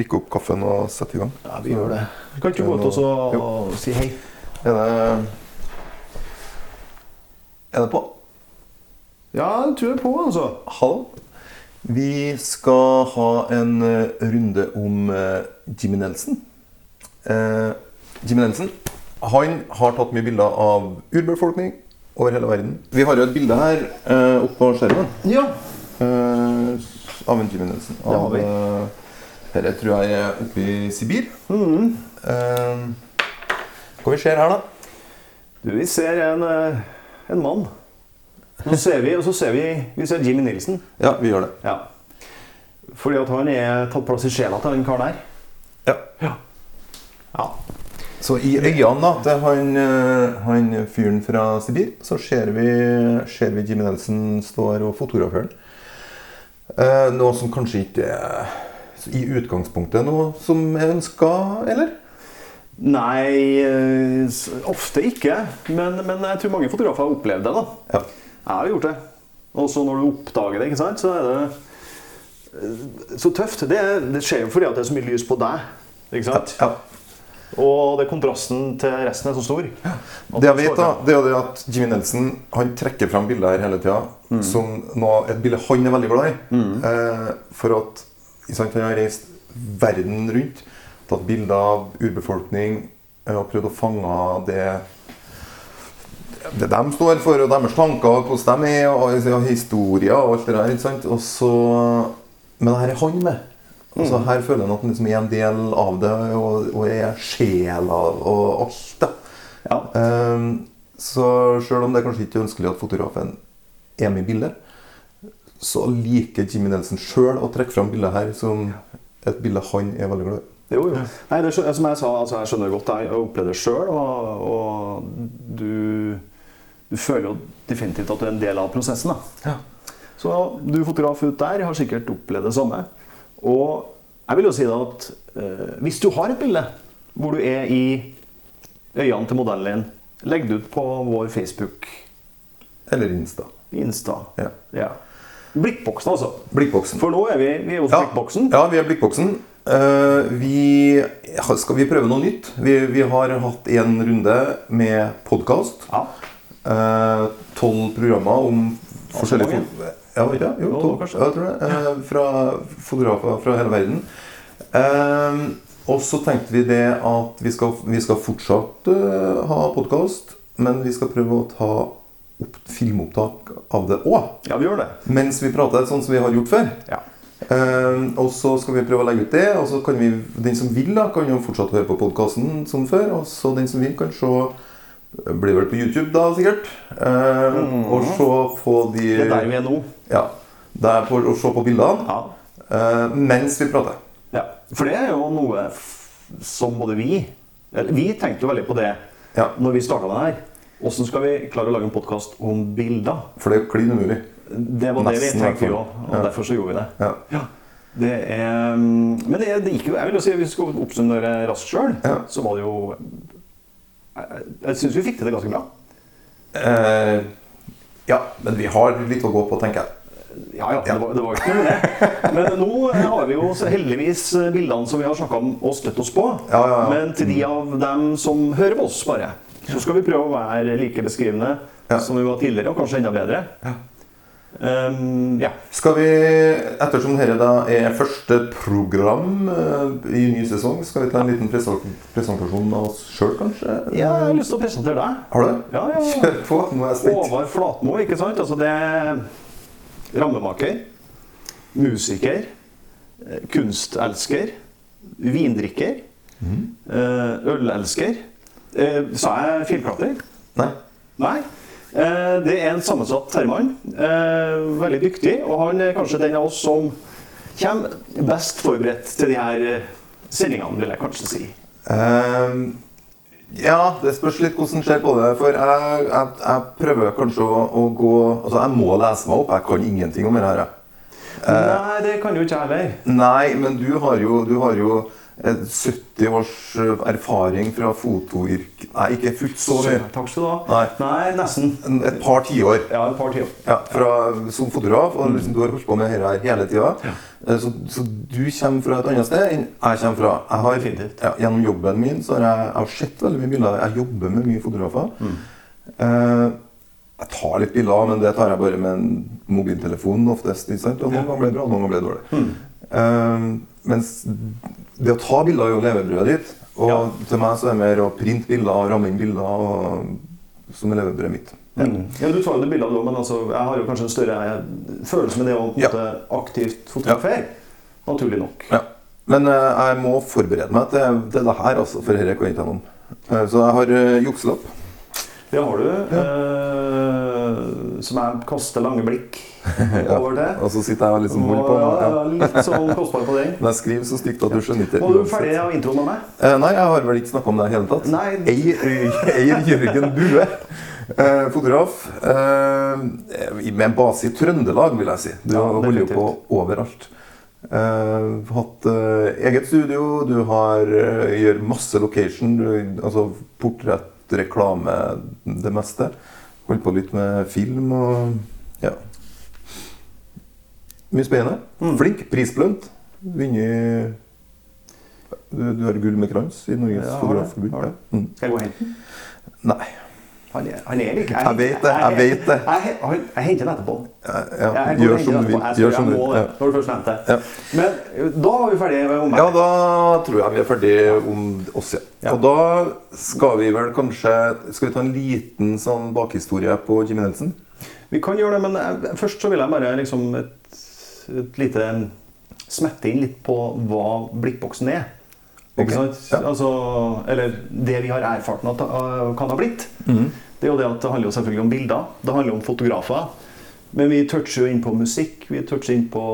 drikke opp kaffen og sette i gang? Ja, vi gjør det. Kan ikke du gå ut og så si hei? Er det Er det på? Ja, jeg tror det er på, altså. Hallo. Vi skal ha en eh, runde om eh, Jimmy Nelson. Eh, Jimmy Nelson han har tatt mye bilder av urbefolkning over hele verden. Vi har jo et bilde her eh, oppe på skjermen Ja. eh, av en Jimmy Nelson. Det har vi. Dette tror jeg er oppe i Sibir. Mm. Eh, hva vi ser her, da? Du, vi ser en, eh, en mann. Så ser vi, og så ser vi, vi ser Jimmy Nilsen. Ja, vi gjør det. Ja. Fordi at han er tatt plass i sjela til den karen der. Ja. Ja. ja. Så i øynene da, til han, eh, han fyren fra Sibir, så ser vi, ser vi Jimmy Nelson står og fotograferer ham. Eh, noe som kanskje ikke er i utgangspunktet noe som er ønska, eller? Nei, eh, ofte ikke. Men, men jeg tror mange fotografer har opplevd det. da. Ja. Jeg har gjort det. Og så når du oppdager det, sant, så er det eh, så tøft. Det, det skjer jo fordi det er så mye lys på deg. ikke sant? ja. Og det kontrasten til resten er så stor. Det jeg vet, da, det er det at Jimmy Nelson han trekker fram bilder her hele tida som noe, et bilde han er veldig glad i. Eh, for at han har reist verden rundt, tatt bilder av urbefolkning eh, og prøvd å fange det det de står for, og deres tanker, hvordan de er, og og historier og alt det der. ikke sant? Og så, men her er han med. Altså, Her føler han at han liksom er en del av det, og, og er sjela og alt. da. Ja. Um, så selv om det er kanskje ikke ønskelig at fotografen er med i bildet, så liker Jimmy Nelson sjøl å trekke fram bildet her som et bilde han er veldig glad i. Jo, jo. Nei, det, som jeg sa, altså, jeg skjønner godt det. Jeg opplevde det sjøl. Og, og du, du føler jo definitivt at du er en del av prosessen. da. Så du fotograf ut der har sikkert opplevd det samme. Og jeg vil jo si at eh, hvis du har et bilde hvor du er i øynene til modellen din, legg det ut på vår Facebook, Eller Insta. Insta. Ja. Ja. Blikkboksen, altså. Blikkboksen. For nå er vi, vi er hos Ja. Blikkboksen. Ja, vi er Blikkboksen. Uh, vi Skal vi prøve noe nytt? Vi, vi har hatt en runde med podkast. Ja. uh, programmer om forskjellige ja, Ja? Jo, tolv. Ja, jeg tror det. Uh, fra fotografer fra hele verden. Eh, og så tenkte vi det at vi skal, vi skal fortsatt eh, ha podkast, men vi skal prøve å ta filmopptak av det òg. ja, vi gjør det. Mens vi prater sånn som vi har gjort før. Ja. Eh, og så skal vi prøve å legge ut det. Og så kan vi, den som vil, da, kan jo fortsatt høre på podkasten som før. Og så den som vil, kan se Blir vel på YouTube, da, sikkert. Eh, Og se på de Det er der vi er nå. Ja. Der for å se på bildene Ja. uh, mens vi prater. Ja, for det er jo noe som både vi Vi tenkte jo veldig på det Ja. når vi starta det her. Åssen skal vi klare å lage en podkast om bilder? For det er jo klin umulig. Det var det vi Nesten, tenkte vi òg, og Ja. derfor så gjorde vi det. Ja. Ja. Det er, mm, men det, det gikk jo Jeg vil jo si, hvis vi skal oppsummere raskt sjøl, så var det jo Jeg, jeg syns vi fikk til det ganske bra. Eh, ja, men vi har litt å gå på, tenker jeg. Ja, ja, det var, det var ikke noe med det. Men nå har vi jo heldigvis bildene som vi har snakka om og støtt oss på. Ja, ja, ja. Men til de av dem som hører på oss, bare, så skal vi prøve å være like beskrivende som vi var tidligere, og kanskje enda bedre. Um, ja. Skal vi, ettersom dette da er første program eh, i ny sesong, skal vi ta en liten presentasjon av oss sjøl, kanskje? ja, jeg har lyst til å presentere deg. Har du? Ja, ja. Kjør på. Nå er jeg spent. Håvard Flatmo, ikke sant? Altså det er rammemaker, musiker, eh, kunstelsker, vindrikker, mm. ølelsker. Eh, Sa jeg fjellklatrer? Nei. Nei. Eh, Det er en sammensatt herremann. eh, Veldig dyktig. Og han er kanskje den av oss som kommer best forberedt til de her eh, sendingene, vil jeg kanskje si. Um, ja, det spørs litt hvordan ser på det. For jeg, jeg, jeg prøver kanskje å, å gå Altså, jeg må lese meg opp. Jeg kan ingenting om dette. her. Nei, det kan jo ikke jeg heller. Nei, men du har jo, du har jo 70 års eh, erfaring fra fotoyrk... Nei, ikke fullt så mye. Takk skal du ha. Nei. Nei, nesten. Et par tiår. Ja, et par tiår. Ja, fra, som fotograf, og liksom, du har holdt på med dette her hele tida. Så, så du kommer fra et annet sted enn jeg kommer fra. Jeg har, ja, gjennom jobben min så har jeg, jeg har sett veldig mye bilder. Jeg jobber med mye fotografer. Eh, jeg tar litt bilder, men det tar jeg bare med en mobiltelefon oftest. Ikke sant? Og noen ganger ble det bra, noen ganger ble det dårlig. Eh, mens det å ta bilder er jo levebrødet ditt. Og Ja. til meg så er det mer å printe bilder og ramme inn bilder og, som er levebrødet mitt. Mm. Ja, Du tar jo det bildet men altså, jeg har jo kanskje en større følelse med det å Ja. måte aktivt fotografere. Naturlig nok. Ja. Men uh, jeg må forberede meg til, til det her, altså, for dette kan jeg ikke gjennom. Uh, så jeg har uh, jukselapp. Det har du. Eh, som jeg kaster lange blikk over til. Og så sitter jeg og liksom holder på. Og, Ja. ja, litt sånn kostbar på den. Men jeg skriver så stygt at du skjønner ikke Var du ferdig av introen med meg? Eh, nei, jeg har vel ikke snakka om det i det hele tatt. Nei. Eier, Eier Jørgen Bue. Eh, fotograf. Eh, med en base i Trøndelag, vil jeg si. Du Ja, holder jo på overalt. Uh, hatt uh, eget studio, du har uh, gjør masse location. Du, altså portrett, reklame, det meste. Holdt på litt med film og ja. Mye spennende. Mm. Flink. Prisbelønt. Vunnet du, du har gull med krans i Norges Ja, Fotografforbund. Ja. Mm. Skal jeg gå og hente den? Nei. Han er, han er ikke Jeg vet det, jeg vet det. Jeg, jeg, jeg henter den etterpå. Ja, ja. Gjør som du vil. Gjør som du vil. Ja. når du først nevnte det. Ja. Men eh, da var vi ferdige om meg. ja, da tror jeg vi er ferdige om oss, ja. Ja. Og da skal vi vel kanskje Skal vi ta en liten sånn bakhistorie på Jimmy Nelson? Vi kan gjøre det, men eh, først så vil jeg bare liksom et, et lite smette inn litt på hva blikkboksen er. Ikke okay. sant? ja. Altså, eller det vi har erfart at det eh, kan ha blitt. Det er jo det at det handler jo selvfølgelig om bilder. Det handler om fotografer. Men vi toucher jo inn på musikk. Vi toucher inn på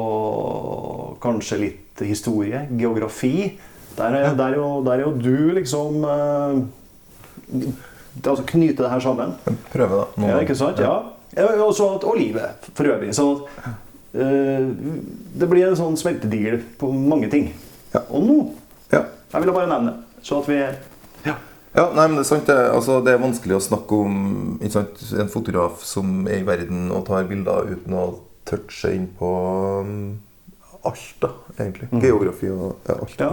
kanskje litt historie, geografi. Der er, der er, jo, der er jo du liksom eh, det, altså Knyte det her sammen. Prøve, da. Noen. Ja, ikke sant? Ja. Ja, at- og livet for øvrig. Sånn at eh, det blir en sånn smeltedigel på mange ting. Ja. Og nå. Jeg ville bare nevne så at vi Ja. Ja, nei, men Det er sant, det. Altså, det er vanskelig å snakke om sant, en fotograf som er i verden og tar bilder uten å touche inn på um, alt, da, egentlig. Geografi og ja, alt. ja.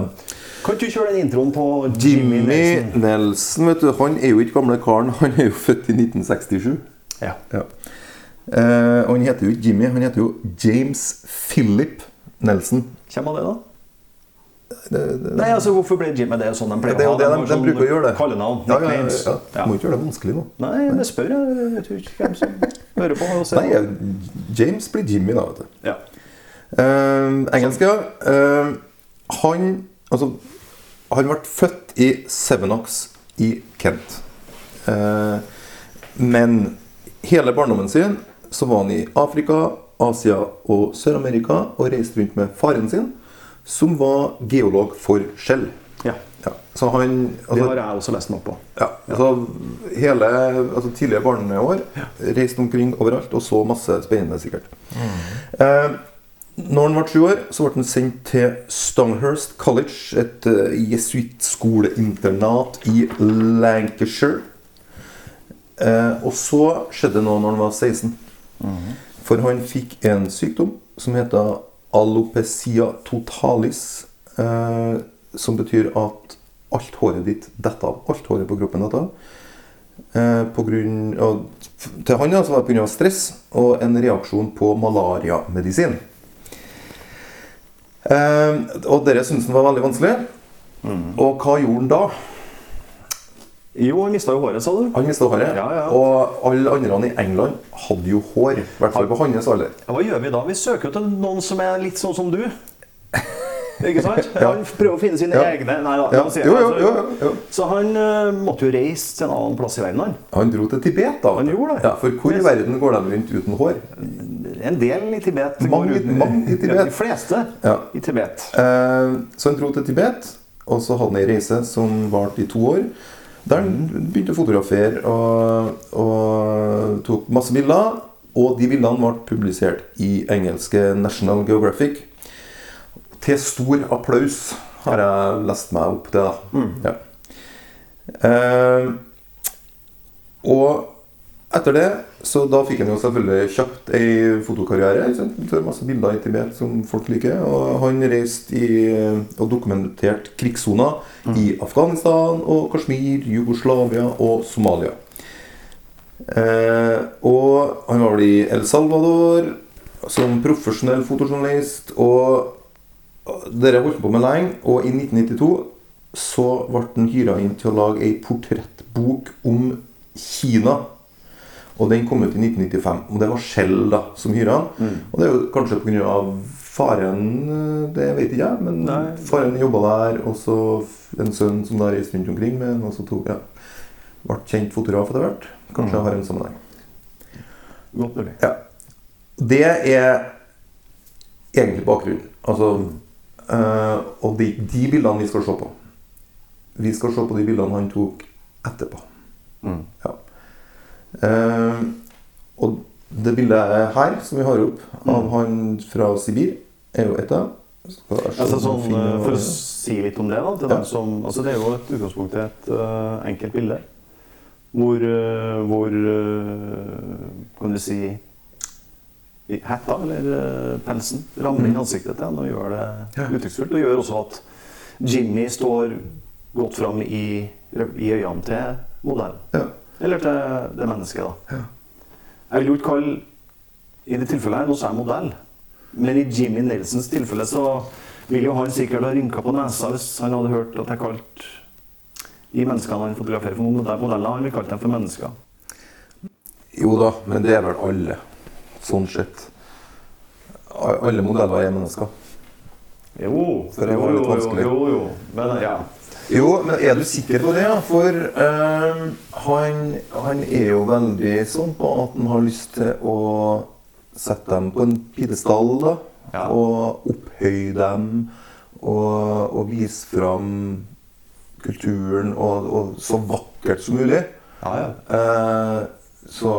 Kan du kjøre den introen på Jimmy Nelson? Nelson, vet du, han er jo ikke gamle karen. Han er jo født i 1967. Ja. Ja. Eh, og han heter jo ikke Jimmy, han heter jo James Philip Nelson. Hvem var det, da? Det, det, Nei, altså Hvorfor ble Jimmy det sånn de pleier er det ha? de, de sånn bruker å gjøre det. Kallenavn. Ja, ja, ja, ja. Ja. Må ikke gjøre det vanskelig nå. Nei, det spør jeg. Jeg vet ikke hvem som hører på. Og ser Nei, eh, James blir Jimmy, da. vet du. Ja. Uh, engelsk, ja. Eh, han Altså, han ble født i Sevenox i Kent. Uh, men hele barndommen sin så var han i Afrika, Asia og Sør-Amerika og reiste rundt med faren sin, som var geolog for Shell. ja. Ja, så han Det altså, har jeg også lest meg opp på. ja, altså hele altså tidligere barneår reiste omkring overalt og så masse spennende, sikkert. Eh, når han ble sju år, så ble han sendt til Stonehurst College, et uh, jesuittskoleinternat i Lancashire. Eh, og så skjedde det noe når han var 16. For han fikk en sykdom som heter alopecia totalis. Eh, som betyr at alt håret ditt detter av. Alt håret på kroppen detter av. Eh, på grunn av, til han altså, så var det pga. stress og en reaksjon på malariamedisin. Eh, og dere syntes han var veldig vanskelig. Og hva gjorde han da? Jo, han mista jo håret, sa du. Han mista håret. Ja, ja. Og alle andre i England hadde jo hår. I hvert fall på hans alder. Ja, Hva gjør vi da? Vi søker jo til noen som er litt sånn som du. Ikke sant? Han prøver å finne sine egne Nei da. Si- Jo, jo, altså, jo, jo, jo. Så han uh, måtte jo reise til en annen plass i verden, han. Han dro til Tibet, da. Han gjorde det. Ja, for hvor i verden går de rundt uten hår? En del i Tibet. går Mange- uten- mange i Tibet. De fleste Ja. i Tibet. Uh, så han dro til Tibet, og så hadde han ei reise som varte i to år. Der begynte å fotografere og, og tok masse bilder. Og de bildene ble publisert i engelske National Geographic. Til stor applaus har jeg lest meg opp til. da. Ja. Eh, etter det så da fikk han jo selvfølgelig kjapt ei fotokarriere. ikke masse bilder i Tibet som folk liker. Og han reiste i, og dokumenterte krigssoner i Afghanistan og Kashmir, Jugoslavia og Somalia. Eh, og han var vel i El Salvador som profesjonell fotojournalist. Og dere holdt på med lenge, og i 1992 så ble han hyra inn til å lage ei portrettbok om Kina. Og den kom ut i 1995. Og det var Shell da, som hyra han. Og det er jo kanskje pga. faren Det vet ikke jeg, men Nei. faren jobba der. Og så en sønn som da reiste rundt omkring med en, og så tok, ja, ble kjent fotograf etter hvert. Kanskje Mm. har en sammenheng. Godt mulig. Ja. Det er egentlig bakgrunnen. Altså, eh, og de, de bildene vi skal se på Vi skal se på de bildene han tok etterpå. Mm. Ja. Eh, og det bildet her, som vi har opp av han fra Sibir, er jo et av Altså, sånn, eh, for å si litt om det, da, til Ja. som, altså det er jo et utgangspunkt i et uh, enkelt bilde. Hvor, uh, hvor uh, Kan du si Hetta, eller pelsen, rammer inn ansiktet til ham og gjør det Mm. Uttrykksfullt. Og gjør også at Jimmy står godt fram i, i øynene til modellen. Ja. Eller til det mennesket, da. Ja. Jeg vil jo ikke kalle I det tilfellet her, nå så er jeg modell. Men i Jimmy Nelsons tilfelle så ville jo han sikkert ha rynka på nesa hvis han hadde hørt at jeg kalte de menneskene han fotograferer for modell- modeller, han ville kalt dem for mennesker. Jo da, men det er vel alle. Sånn sett. Alle modeller er mennesker. Jo, det var litt jo, jo, jo, jo. Men ja. Jo, men er du sikker på det? For uh, han, han er jo veldig sånn på at han har lyst til å sette dem på en pidestall. da. Ja. Og opphøye dem. Og, og vise fram kulturen og, og så vakkert som mulig. Ja, ja. Uh, så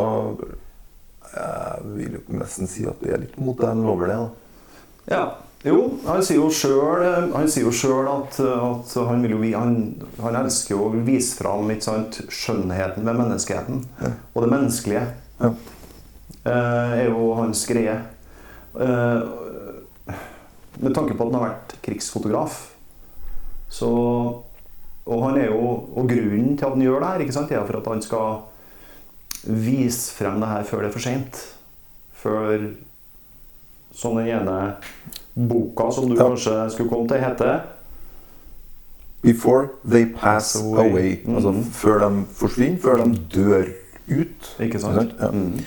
jeg vil jo nesten si at det er litt modell over det. da. Ja. Jo, han sier jo sjøl at, at han, vil jo, han, han elsker å vise fram sant, skjønnheten ved menneskeheten. Og det menneskelige Ja. eh, er jo hans greie. Eh, med tanke på at han har vært krigsfotograf. Så Og han er jo Og grunnen til at han gjør det her, ikke sant, er for at han skal vise frem det her før det er for seint. Før Som den ene boka som du Ja. kanskje skulle komme til, heter. Before they pass Away. Mm. Altså før de forsvinner, før de dør ut. Ikke sant? Ja. Mm.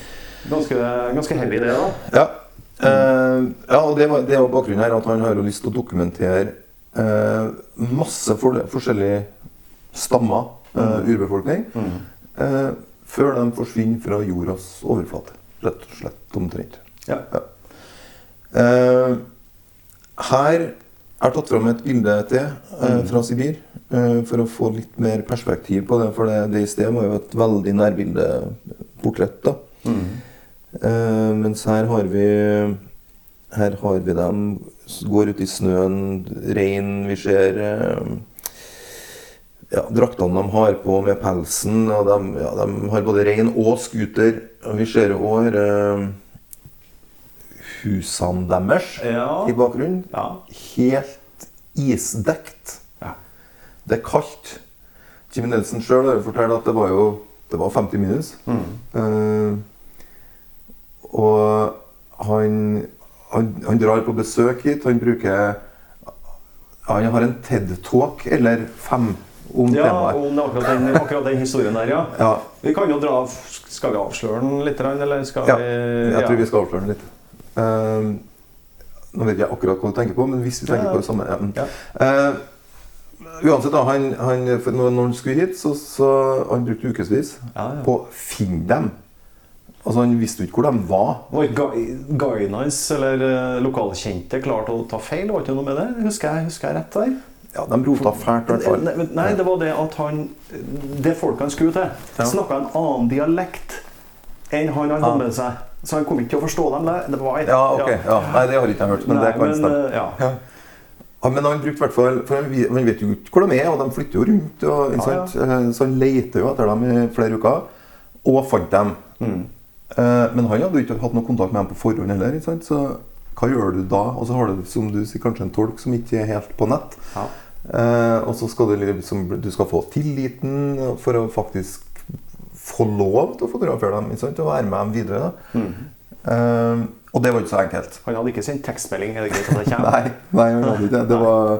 Ganske, ganske heavy, det, da. Ja. Uh, ja, og det var, det var bakgrunnen her, at han har jo lyst til å dokumentere uh, masse for, forskjellige stammer, uh, urbefolkning, Mm. eh, før de forsvinner fra jordas overflate. Rett og slett omtrent. Ja. Eh, her er tatt fram et bilde til eh, fra Sibir, eh, for å få litt mer perspektiv på det. For det, det i sted var jo et veldig nærbildeportrett. da. Mm. Eh, mens her har vi Her har vi dem går ut i snøen, rein. Vi ser eh, ja, draktene de har på med pelsen. Og de, ja, de har både rein og scooter. Vi ser òg eh, husene deres Ja. i bakgrunnen. ja. Helt isdekt. Ja. Det er kaldt. Jimmy Nelson sjøl har fortalt at det var jo det var 50 minus. Mm. Uh, og han, han, han drar på besøk hit. Han bruker Han har en TED-talk eller fem om Ja, temaet. om akkurat den, akkurat den historien der, ja. Ja, Vi kan jo dra Skal vi avsløre den litt, eller skal Ja, vi jeg tror vi skal avsløre den litt. Eh, nå vet jeg akkurat hva du tenker på, men hvis vi tenker på det samme ja. Eh, Uansett, da, han, han, når, han skulle hit, så, så han brukte ukevis på å finne dem. Altså, Han visste jo ikke hvor de var. Var ikke gui- guiden hans eller eh, lokalkjente klart å ta feil? Var ikke noe med det? Husker jeg, husker jeg rett der? Ja, De rota fælt, i hvert fall. Nei, nei, det var det at han Det folket han skulle til, Ja. snakka en annen dialekt enn han hadde Ah. med seg. Så han kom ikke til å forstå dem. Det, var Ja, ok. Ja. Nei, det har ikke jeg hørt, men Nei, det kan men, stemme. eh, ja. Ja. Men han brukte hvert fall For han vet jo ikke hvor de er, og de flytter jo rundt. Og? Eh, Så han leter jo etter dem i flere uker, og fant dem. Mm. Eh, Men han hadde jo ikke hatt noe kontakt med dem på forhånd heller. Sant? Så hva gjør du da? Og så har du som du sier, kanskje en tolk som ikke er helt på nett. Ja. Eh, og så skal du liksom Du skal få tilliten for å faktisk få lov til å fotografere dem ikke sant? og være med dem videre. da. Mm. Eh, og det var ikke så enkelt. Han hadde ikke sendt tekstmelding? Er det greit at jeg kommer? Nei, nei han hadde ikke det. Det var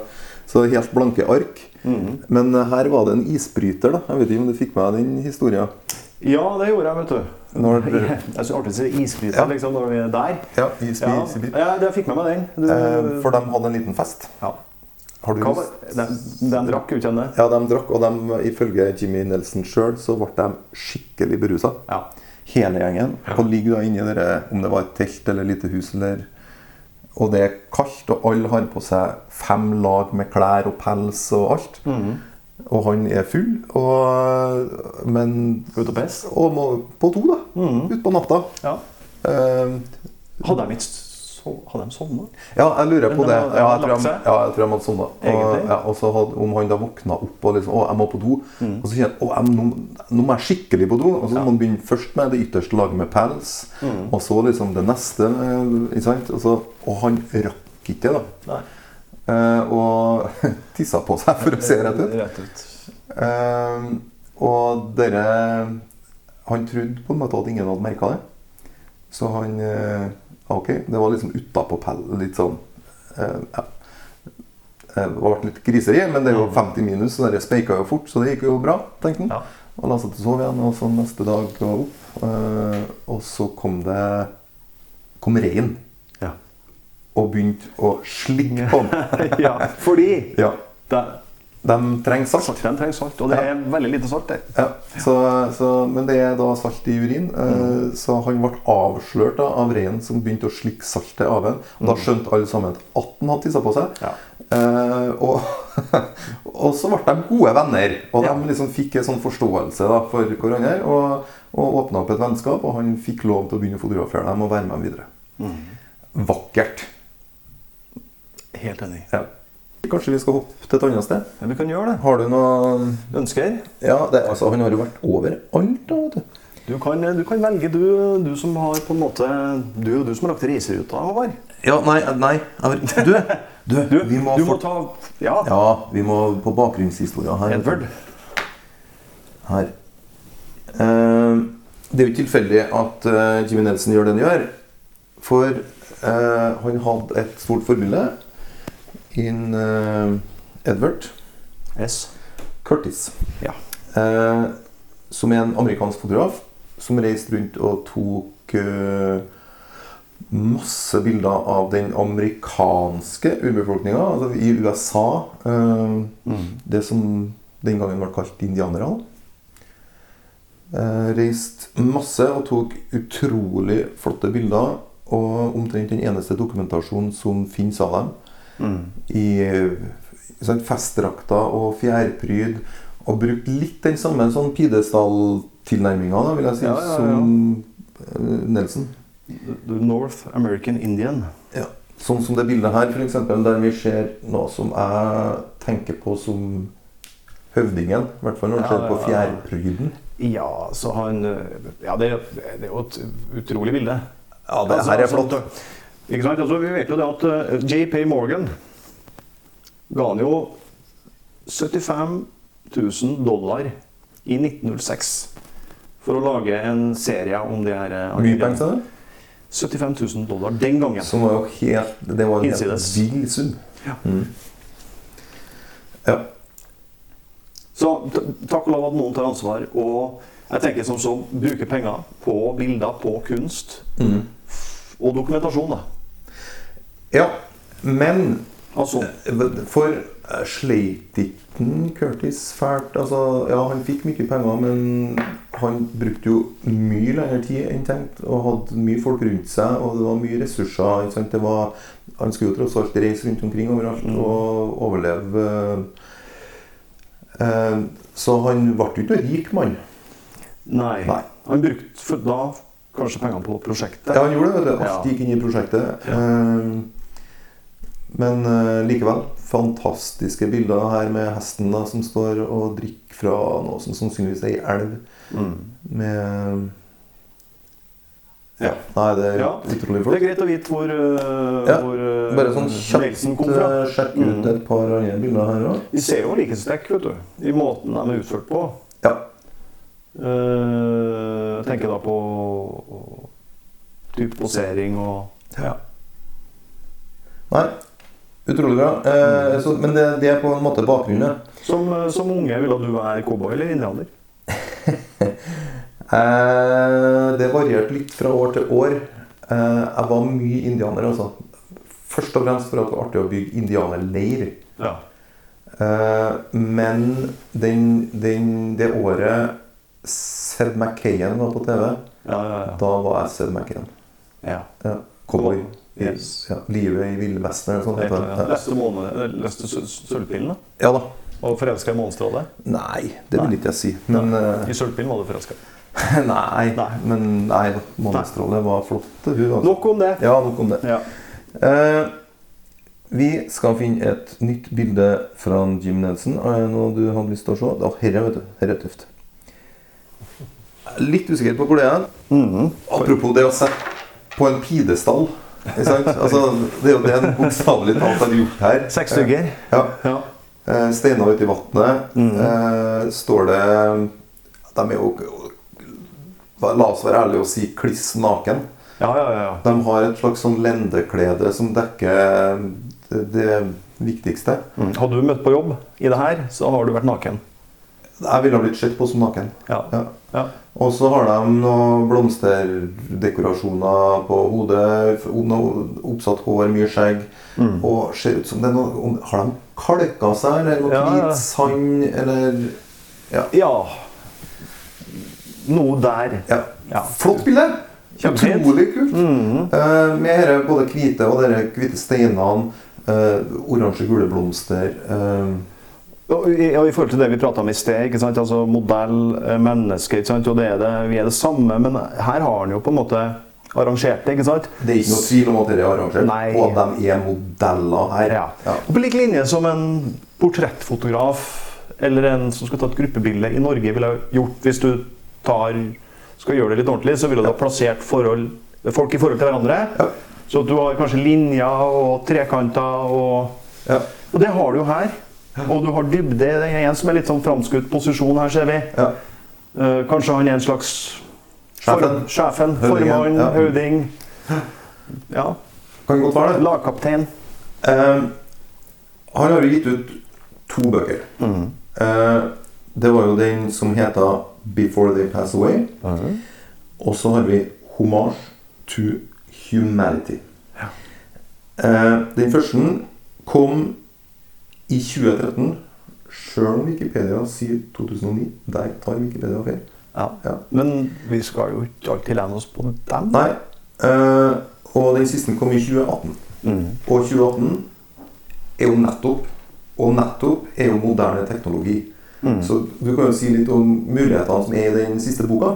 så helt blanke ark. Mm. Men eh, her var det en isbryter. da. Jeg vet ikke om du fikk med deg den historien? Ja, det gjorde jeg, vet du. Når, Jeg syns det artig å si isbryter Ja. liksom, når vi er der. ja, isby, Ja, ja det- jeg fikk med meg den. Du, Eh, for de hadde en liten fest. ja. Har du Hva de, de drakk igjen det? Ja, de drakk, og de, ifølge Jimmy Nelson sjøl så ble de skikkelig berusa. Ja. Hele gjengen. Og ligger da inni dere, om det var et telt eller lite hus eller Og det er kaldt, og alle har på seg fem lag med klær og pels og alt. Mhm. Og han er full, og, men Ut og pisse? Og må på do, da. Mhm. Utpå natta. Ja. Uh, Hadde de ikke so hadde de sovna? ja, jeg lurer på det. Ja, jeg tror han ja, jeg tror de hadde sovna. Og, ja, og så hadde, om han da våkna opp og liksom Å, jeg må på do. Mm. Og så kjenner jeg å, jeg, nå, nå må jeg skikkelig på do. Og så må man begynne først med det ytterste laget med pels. Mm. Og så liksom det neste. eh? Og, så, og han rakk ikke det, da. Nei. Eh, og tissa på seg, for å se rett ut. Rett ut. Eh, og dere Han trodde på en måte at ingen hadde merka det. Så han eh, Ok, det var liksom utapå pell, litt sånn eh, ja. Eh, Det ble litt griseri, men det er jo 50 minus, så det speika jo fort, så det gikk jo bra, tenkte han. Ja. Og la seg til å sove igjen, og så neste dag gå opp. eh, og så kom det kom regn, Ja. og begynte å slikke på den. ja. Fordi Ja, det, De trenger salt. salt, de trenger salt, og det Ja. er veldig lite salt der. Ja, så, så, men det er da salt i urin. Mm. Så han ble avslørt da, av reinen som begynte å slikke saltet av ham. Da skjønte alle sammen at han hadde tissa på seg. Ja. Eh, og, og så ble de gode venner. Og de liksom fikk en sånn forståelse da, for hverandre. Og, og åpna opp et vennskap, og han fikk lov til å begynne å fotografere dem og være med dem videre. Vakkert. Helt enig. Ja. Kanskje vi skal hoppe til et annet sted? Ja, vi kan gjøre det. Har du noe Ønsker? Ja, det, altså, han har jo vært overalt. da, du. Du kan, du kan velge, du, du som har på en måte Du du som har lagt reiseruta, Håvard. Ja, nei, nei Du, du, Du, vi må, du må ta Ja, Ja, vi må på bakgrunnshistoria her. Edward. Her. Eh, det er jo ikke tilfeldig at eh, Jimmy Nelson gjør det han gjør. For eh, han hadde et stort forbilde in uh, Edward S. Curtis. Ja. Uh, som er en amerikansk fotograf som reiste rundt og tok uh, masse bilder av den amerikanske urbefolkninga, altså i USA. Mm. Det som den gangen ble kalt indianerne. da. Eh, reist masse og tok utrolig flotte bilder. Og omtrent den eneste dokumentasjonen som finnes av dem. Mm. I eh, sånn festdrakter og fjærpryd. Og brukt litt den samme sånn Pidesdal-tilnærminga, vil jeg si, Ja, ja, ja. som eh, Nelson. The North American Indian. Ja. Sånn som det bildet her, f.eks., der vi ser noe som jeg tenker på som høvdingen. I hvert fall når Ja, ser på fjærpryden. Ja, så han Ja, det, det er jo et utrolig bilde. Ja, det Altså, her er altså, flott. Ikke sant? Altså, vi vet jo det at eh, JP Morgan ga han jo 75 000 dollar i 1906 for å lage en serie om de her eh, Mye penger til det? 75 000 dollar den gangen. Som var jo helt Det var en helt vill sum. Ja. Mm. ja. Så takk og lov at noen tar ansvar. Og jeg tenker som så bruke penger på bilder, på kunst Mm. og dokumentasjon. da. Ja. Men Altså, For eh, sleit ikke Curtis fælt? Altså, ja, han fikk mye penger, men han brukte jo mye lengre tid enn tenkt. Og hadde mye folk rundt seg, og det var mye ressurser. Var, han skulle jo tross alt reise rundt omkring overalt Mm. og overleve. eh, Så han ble jo ikke noen rik mann. nei. Nei. Han brukte for da kanskje pengene på prosjektet. Ja, han gjorde det. Alt gikk inn i prosjektet. Eh, Men eh, likevel. Fantastiske bilder her med hesten da, som står og drikker fra noe som sannsynligvis er ei elv. Mm. Med Ja. Nei, det er Ja, utrolig Det er greit å vite hvor, uh, Ja, hvor uh, Bare sånn Nelson kjapt eh, sjekk ut et par andre bilder her òg. Vi ser jo likhetstrekk vet du, i måten de er utført på. Ja. Eh, Jeg tenker da på type posering og ja. Nei, utrolig bra. Eh, så, men det, det er på en måte bakgrunnen. som, øh, som unge ville du være cowboy eller indianer? Eh, det varierte litt fra år til år. Eh, jeg var mye indianer, altså. Først og fremst for at det var artig å bygge indianerleir. Ja. Eh, men den, den, det året Sed McKayen var på TV, Ja, ja, ja. da var jeg Sed McKayen. ja. Ja, cowboy. Yes. Ja, livet i ville vesten eller noe sånt. ja. Leste, måne, leste sølvpillene? Ja da. og forelska i månestrålet? Nei, det vil ikke jeg si. Men eh, I sølvpillen var du forelska. Nei, Nei. men nei månestrålet var flott. Hun, altså. Nok om det. Ja, nok om det. Ja. Eh, vi skal finne et nytt bilde fra Jim Nelson. Er det noe du hadde lyst til å se? Ja, her, vet du. Her er tøft. Litt usikker på hvor det er. Mhm. Apropos det å sette på en pidestall. Altså, det er jo det en bokstavelig talt har gjort her. Seks stykker. Ja. Ja. Eh, Steiner ute i vannet. Mhm. Eh, står det De er jo La oss være ærlige og si kliss naken. Ja, ja, ja, ja. De har et slags sånn lendeklede som dekker det, det viktigste. Mm. Hadde du møtt på jobb i det her, så har du vært naken. Jeg ville ha blitt sett på som naken. Ja. Ja. Ja. Og så har de noen blomsterdekorasjoner på hodet. Noe oppsatt hår, mye skjegg. Mm. Og ser ut som det er noe Har de kalka seg, eller noe hvit sand, eller ja. Noe der. Flott bilde! Utrolig kult. Mhm. uh, med både hvite og de hvite steinene. Uh, Oransje, gule blomster. eh, Og i, og I forhold til det vi prata om i sted, ikke sant? Altså modell, eh, menneske, ikke sant? og det er det, vi er det samme, men her har han jo på en måte arrangert det. ikke sant? det er ikke noe tvil om at dere er arrangert, Nei. og at de er modeller her. Ja. Og På lik linje som en portrettfotograf eller en som skal ta et gruppebilde i Norge ville gjort hvis du tar, skal gjøre det litt ordentlig, så ville du ha plassert forhold, folk i forhold til hverandre. Ja. Så du har kanskje linjer og trekanter og Ja. Og det har du jo her. Og du har dybde. Det er en som er litt sånn framskutt posisjon her, ser vi. Ja. Uh, kanskje han er en slags form- Sjefen. Formann, ja. høvding. Ja. Kan godt være det. Lagkaptein. Uh, han har jo gitt ut to bøker. Mm. Uh, det var jo den som heter 'Before They Pass Away'. Og så har vi 'Homage to Humanity'. Eh, den første kom i 2013. Sjøl om Wikipedia sier 2009. Der tar Wikipedia feil. Ja. Ja. Men vi skal jo ikke alltid lene oss på dem. Nei. Eh, og den siste kom i 2018. Mm. Og 2018 er jo nettopp Og nettopp er jo moderne teknologi. Mm. Så du kan jo si litt om mulighetene som er i den siste boka.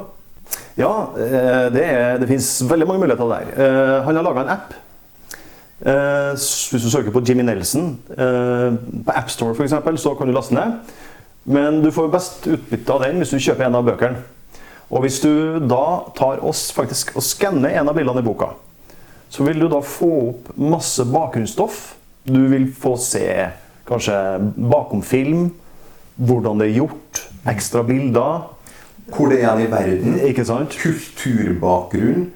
Ja, eh, det, er, det finnes veldig mange muligheter der. Eh, Han har laga en app. Eh, Hvis du søker på Jimmy Nelson eh, på AppStore f.eks., så kan du laste ned. Men du får best utbytte av den hvis du kjøper en av bøkene. Og hvis du da tar oss faktisk og skanner en av bildene i boka, så vil du da få opp masse bakgrunnsstoff. Du vil få se kanskje bakom film, hvordan det er gjort, ekstra bilder. Hvor det er i verden. Ikke sant? Kulturbakgrunn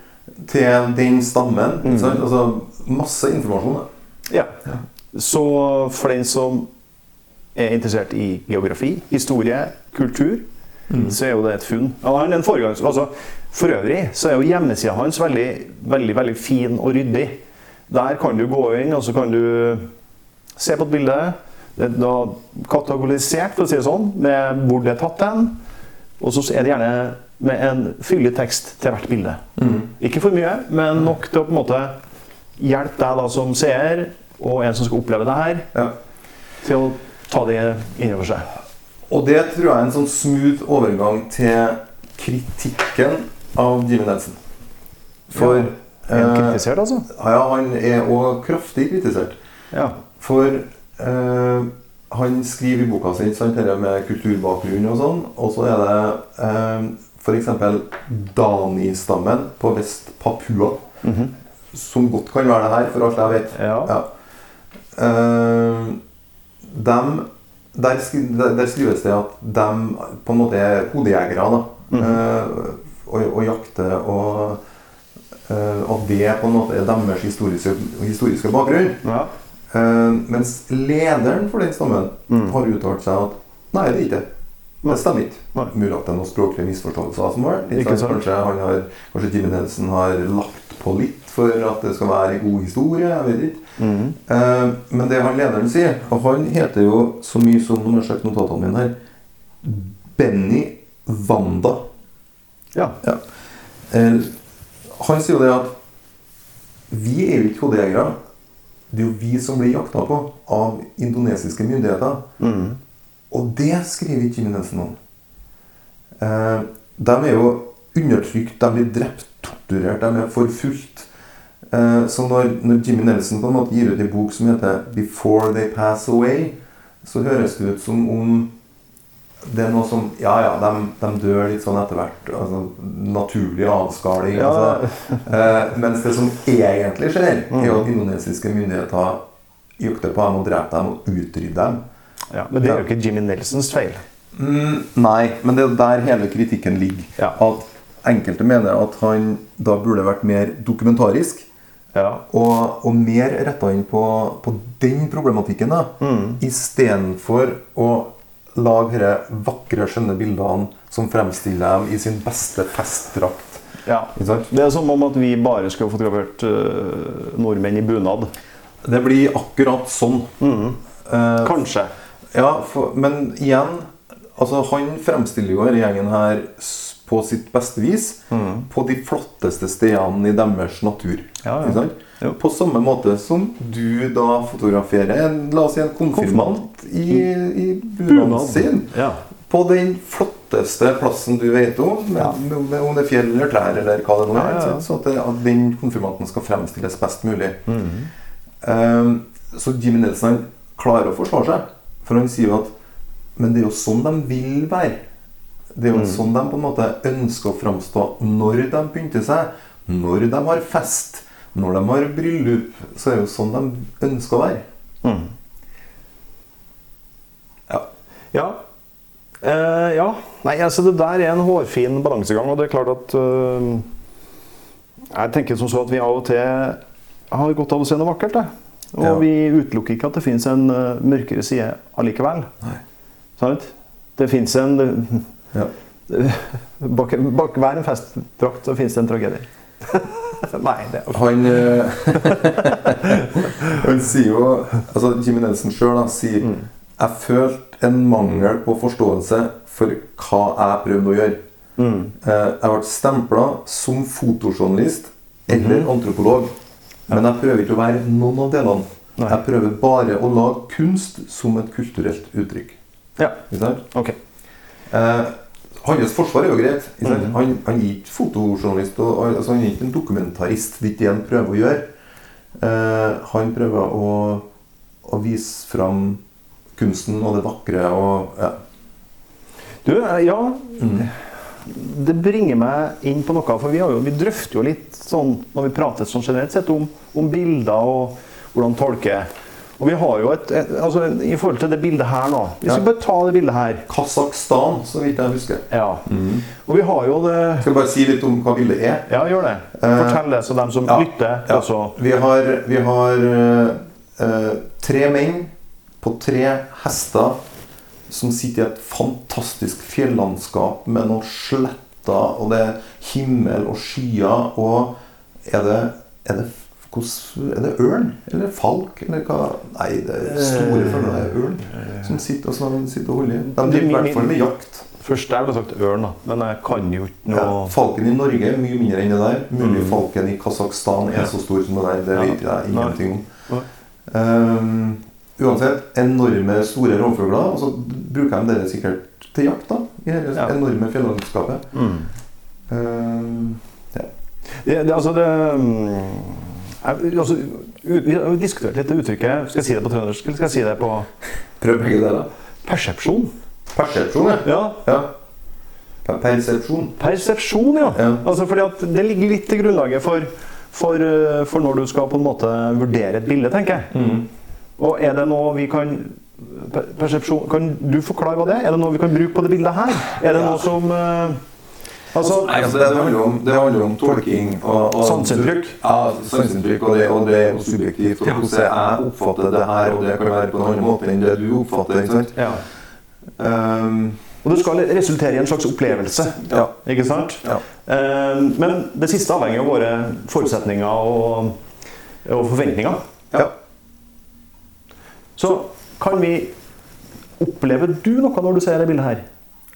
til den stammen. sant? Altså masse informasjon. da. Ja. Så for den som er interessert i geografi, historie, kultur, så er jo det et funn. Han er en foregangs... Altså, for øvrig så er jo hjemmesida hans veldig, veldig, veldig fin og ryddig. Der kan du gå inn, og så kan du se på et bilde. Det er da kategorisert, for å si det sånn, med hvor det er tatt hen. Og så er det gjerne med en fyldig tekst til hvert bilde. Ikke for mye, men nok til å på en måte hjelpe deg da som seer, og en som skal oppleve det her, Ja. til å ta det innover seg. Og det tror jeg er en sånn smooth overgang til kritikken av Jimmy Nelson. For Ja, Er han kritisert, altså? ja, han er òg kraftig kritisert. Ja. For eh, han skriver i boka si sant, dette med kulturbakgrunn og sånn, og så er det eh, f.eks. Dani-stammen på Vest-Papua, Mhm. Som godt kan være det her, for alt jeg vet. Ja. Eh, dem, der, skri, der, der skrives det at de på en måte er hodejegere. da. mm. uh, og, og jakter og eh, At det på en måte er deres historiske, historiske bakgrunn. ja. Mens lederen for den stammen Mm. har uttalt seg at nei, det er ikke det. Det stemmer ikke. Mulig at det er noen språklige misforståelser som har vært. Kanskje, han har, kanskje Jimmy Nelson har lagt på litt for at det skal være en god historie. Jeg vet ikke. Mm. Eh, men det han lederen sier Og han heter jo så mye som Nå må jeg sjekke notatene mine her. Benny Wanda. ja. Eh, han sier jo det at vi er jo ikke hodejegere. Det er jo vi som blir jakta på av indonesiske myndigheter. Mm. Og det skriver ikke Jimmy Nelson om. Eh, de er jo undertrykt, de blir drept, torturert, de er forfulgt. Eh, så når, når Jimmy Nelson på en måte gir ut en bok som heter 'Before They Pass Away', så høres det ut som om det er noe som Ja, ja, de, de dør litt sånn etter hvert. Altså, naturlig avskaling. Ja. Altså, eh, mens det som egentlig skjer, er jo at indonesiske myndigheter jukter på dem og dreper dem og utrydder dem. ja. Men det er jo ikke Jimmy Nelsons feil. Mm, nei, men det er der hele kritikken ligger. Ja. At enkelte mener at han da burde vært mer dokumentarisk. Ja. Og, og mer retta inn på, på den problematikken, da. Mm. Istedenfor å lage disse vakre, skjønne bildene som fremstiller dem i sin beste festdrakt. ja. Det er som om at vi bare skulle fotografert uh, nordmenn i bunad. Det blir akkurat sånn. Eh, Kanskje. Ja, for, men igjen altså Han fremstiller jo denne gjengen her på sitt beste vis. På de flotteste stedene i deres natur. Ja, ja. På samme måte som du da fotograferer en, la oss si en konfirmant i, i bunaden sin. Ja. På den flotteste plassen du vet om, med, om det er fjell eller trær eller hva det nå er. Så at, det, at den konfirmanten skal fremstilles best mulig. Mhm. Um, så Jimmy Nelson klarer å forsvare seg. For han sier jo at Men det er jo sånn de vil være. Det er jo Mm. sånn de på en måte ønsker å framstå når de pynter seg. Når de har fest. Når de har bryllup. Så er det jo sånn de ønsker å være. Mm. Ja. Ja. Eh, ja. Nei, altså det der er en hårfin balansegang, og det er klart at øh, Jeg tenker som så at vi av og til har godt av å se noe vakkert. Det. Og Ja. vi utelukker ikke at det fins en øh, mørkere side allikevel. Nei. Sant? Det fins en Ja. Bak, bak hver en festdrakt så fins det en tragedie. Nei, det er Han eh, Han sier jo altså Jimmy Nelson sjøl sier Mm. Jeg følte en mangel på forståelse for hva jeg prøvde å gjøre. mm. Eh, Jeg ble stempla som fotojournalist eller mm. antropolog. Men jeg prøver ikke å være noen av delene. Nei. Jeg prøver bare å lage kunst som et kulturelt uttrykk. Ja, Ikke sant? ok. Eh, hans forsvar er jo greit. Mm. Han, han er ikke fotojournalist. Og, altså, han er ikke en dokumentarist. Det er ikke det han prøver å gjøre. Eh, han prøver å, å vise fram kunsten og det vakre og ja. Du, eh, ja, Mm. det bringer meg inn på noe, for vi, har jo, vi drøfter jo litt sånn når vi prater sånn generelt sett om, om bilder og hvordan tolke. Og vi har jo et, et altså I forhold til det bildet her nå vi bare tar det bildet her Kasakhstan, så vidt jeg husker. Ja. Og vi har jo det Skal jeg bare si litt om hva bildet er? Ja, gjør det. Eh, Fortell det, så dem som ja, lytter Ja. også Vi har, vi har eh, tre menn på tre hester som sitter i et fantastisk fjellandskap med noen sletter, og det er himmel og skyer. Og er det, er det, hvordan- er det ørn eller falk eller hva? Nei, det er store Eh, følger det er ørn som sitter, og sånn, sitter og holder. De Det er driver i hvert fall med jakt. Først jeg ville sagt ørn, da. Men jeg kan jo ikke noe Ja, falken i Norge er mye mindre enn det der. Mulig Mm. falken i Kasakhstan er Ja. så stor som det der. Det Ja. vet jeg ingenting om. Ehm, uansett, enorme, store rovfugler. Og så bruker de det sikkert til jakt, da. I dette Ja. enorme fjellandskapet. mm. Ehm, Det, det, altså det, mm, altså, vi har jo diskutert litt det uttrykket. Skal jeg si det på trøndersk, eller skal jeg si det på Prøv begge deler. persepsjon? Persepsjon, ja. Ja. ja. Persepsjon. Persepsjon, ja. Ja. Altså, fordi at det ligger litt til grunnlaget for, for, eh, for når du skal på en måte vurdere et bilde, tenker jeg. Og er det noe vi kan Persepsjon Kan du forklare hva det er? Er det noe vi kan bruke på det bildet her? Er det noe som eh, Altså Nei, altså det, det, handler om, det handler om tolking og, og Sanseinntrykk. Ja, sanseinntrykk, og det, og det er subjektivt. Og hvordan jeg oppfatter det her, og det kan være på en annen måte enn det du oppfatter. ikke sant? ja. Um, Og det skal resultere i en slags opplevelse. ja. Ikke sant? Ja. Um, men det siste avhenger av våre forutsetninger og, og forventninger. ja. Så kan vi Opplever du noe når du ser det bildet her?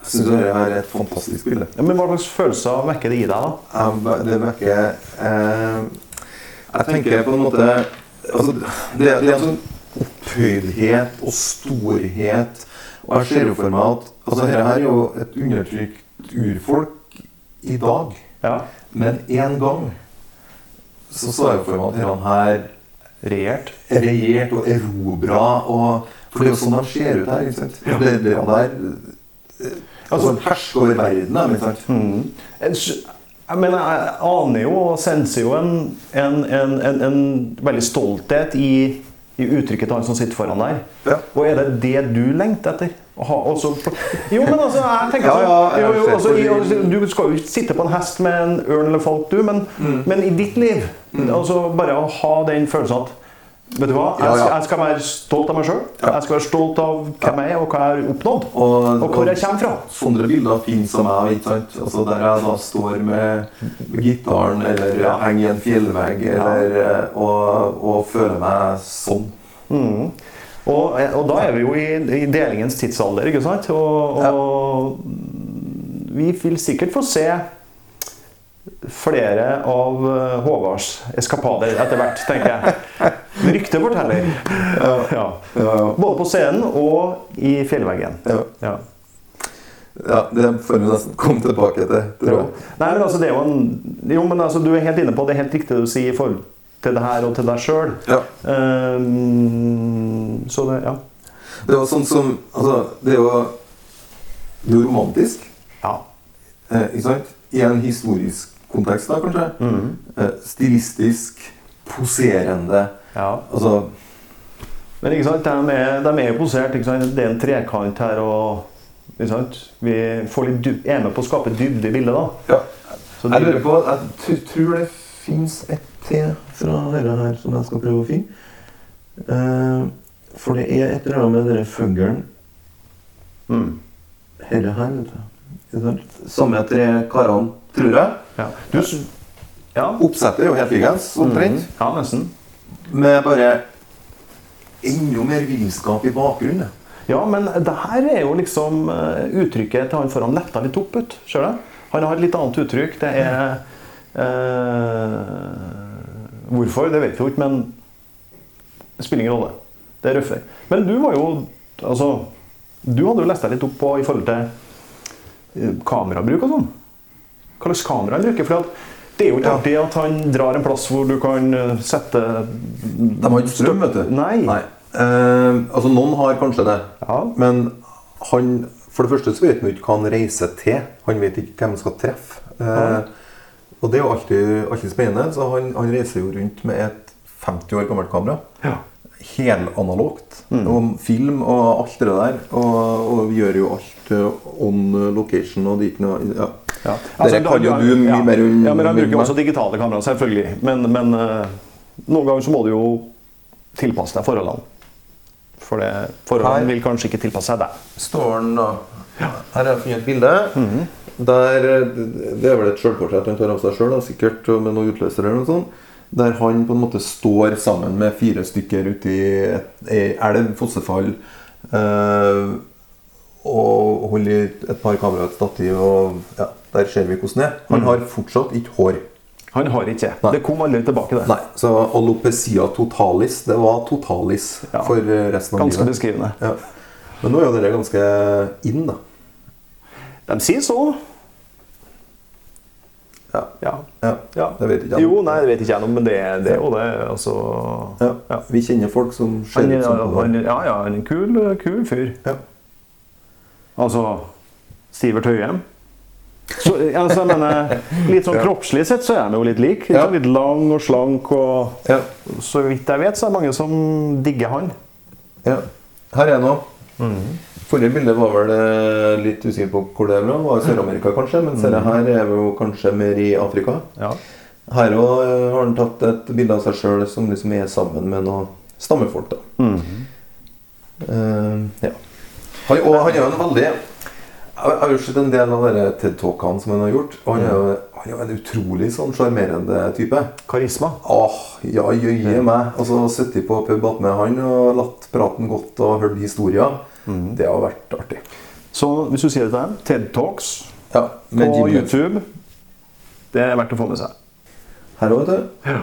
Jeg syns dette er et fantastisk bilde. Ja, men Hva slags følelser vekker det i deg? da? Jeg- Det vekker eh, Jeg tenker på en måte altså, det, det er en sånn opphøydhet og storhet. Og jeg ser jo for meg at altså, dette er jo et undertrykt urfolk i dag. Ja. Men en gang så så jeg for meg at dette her Regjert? regjert og erobra og For det er jo sånn de ser ut her. ikke sant? Det, det der eh, Altså herske over verden. da, ikke sant? Jeg mener, jeg aner jo og senser jo en, en, en, en, en veldig stolthet i, i uttrykket til han som sitter foran der. Ja. Og er det det du lengter etter? Å ha også, jo, men altså, jeg tenker sånn, ja, jo, ser altså, altså, Du skal jo ikke sitte på en hest med en ørn eller falk, du, men, Mm. men i ditt liv altså Bare å ha den følelsen at Vet du hva? Jeg skal, jeg skal være stolt av meg sjøl. Jeg skal være stolt av hvem jeg er, og hva jeg har oppnådd. Og, Og hvor jeg kommer fra. Sånne bilder finnes av meg. ikke sant? Altså Der jeg da står med, med gitaren eller Ja. henger i en fjellvegg eller, eh, og, og føler meg sånn. Og, og da er vi jo i, i delingens tidsalder, ikke sant? Og, og vi vil sikkert få se flere av eh, Håvards eskapader etter hvert, tenker jeg. Ryktet forteller. Ja. Ja, ja. Både på scenen og i fjellveggen. Ja. Ja. ja, Det får vi nesten komme tilbake til. tror jeg. Nei, men altså, det er jo en Jo, men altså, du er helt inne på det er helt riktig du sier i forhold til det her og til deg sjøl. Ja. så det Ja. Det var sånn som altså, Det er jo, romantisk, ja. eh? I en historisk kontekst, da, kanskje. Eh, stilistisk, poserende. ja. Altså Men ikke sant, de er, de er posert. Ikke sant? Det er en trekant her. og ikke sant? Vi er med på å skape dybde i bildet. da. Ja. Så Jeg lurer på, jeg tr- tror det fins et til fra dette her som jeg skal prøve å finne. Uh, for det er et eller annet med denne fuglen Mm. Dette her, vet du. Samme tre karene, tror jeg. Ja. Du, ja. Oppsettet er jo helt likens, omtrent. ja, nesten. Med bare enda mer villskap i bakgrunnen. Ja, men det her er jo liksom eh, uttrykket til han foran letta litt opp ut. Ser du? Han har et litt annet uttrykk. Det er eh, Hvorfor, det vet vi jo ikke, men det spiller ingen rolle. Det er røffere. Men du var jo Altså, du hadde jo lest deg litt opp på i forhold til eh, kamerabruk og sånn. Hva slags kamera han bruker. For det er jo ikke Ja. alltid at han drar en plass hvor du kan eh, sette De har ikke strøm, vet du. Nei. Eh, altså, noen har kanskje det. Ja. Men han, for det første så vet han ikke hva han reiser til. Han vet ikke hvem han skal treffe. Eh, og det er jo alltid, alltid spennende. Så han, han reiser jo rundt med et 50 år gammelt kamera. Ja. Helanalogt. Og film og alt det der. Og, og vi gjør jo alt eh, on location og dit nå. noe ja. Ja. Dere kan jo du mye ja. mer enn Ja, men han bruker jo også digitale kameraer, selvfølgelig. Men, men eh, noen ganger så må du jo tilpasse deg forholdene. For det, forholdene Her. vil kanskje ikke tilpasse seg deg. står den da Her har jeg funnet et bilde. Der, det er vel et sjølportrett han tar av seg sjøl, sikkert med noe utløser eller noe sånt. Der han på en måte står sammen med fire stykker ute i ei elv, fossefall. øh, og holder et par kameraer og et stativ. Og ja, der ser vi hvordan det er. Han har fortsatt ikke hår. Han har ikke det. Det kom aldri tilbake, det. Nei, Så alopecia totalis, det var totalis Ja. for eh, resten av Ganske livet. beskrivende. Ja. Men nå er jo dere ganske in, da. De sier så. Ja. Ja. ja. Det vet ikke jeg. Jo, nei, det vet ikke jeg noe, men det, det er jo det. Altså Ja. Vi kjenner folk som ser ut som han, ja, ja, en kul, kul fyr. Ja. Altså Sivert Høyem. Så, altså, jeg mener, litt sånn kroppslig sett så er de jo litt like. Litt, Ja. sånn litt lang og slank. og Ja. Så vidt jeg vet, så er det mange som digger han. ja. Her er nå. Mm. Forrige bilde var vel eh, litt usikker på hvor det er fra. Var Sør-Amerika, kanskje. Mens mm. her er vi jo kanskje mer i Afrika. Ja. Her òg har han tatt et bilde av seg sjøl som liksom er sammen med noen stammefolk. da. Mm. uh, ja. Han, og han er jo en veldig Jeg har jo sett en del av dere TED-talkene som han har gjort. Og han er jo, han er jo en utrolig sånn sjarmerende type. Karisma. Åh, ja, jøye meg. Og så sittet på pub med han og latt praten godt og hørt historier. Det har vært artig. Så hvis du sier det til ham TED Talks Ja, på Jim YouTube, det er verdt å få med seg. Her òg, vet du. Ja.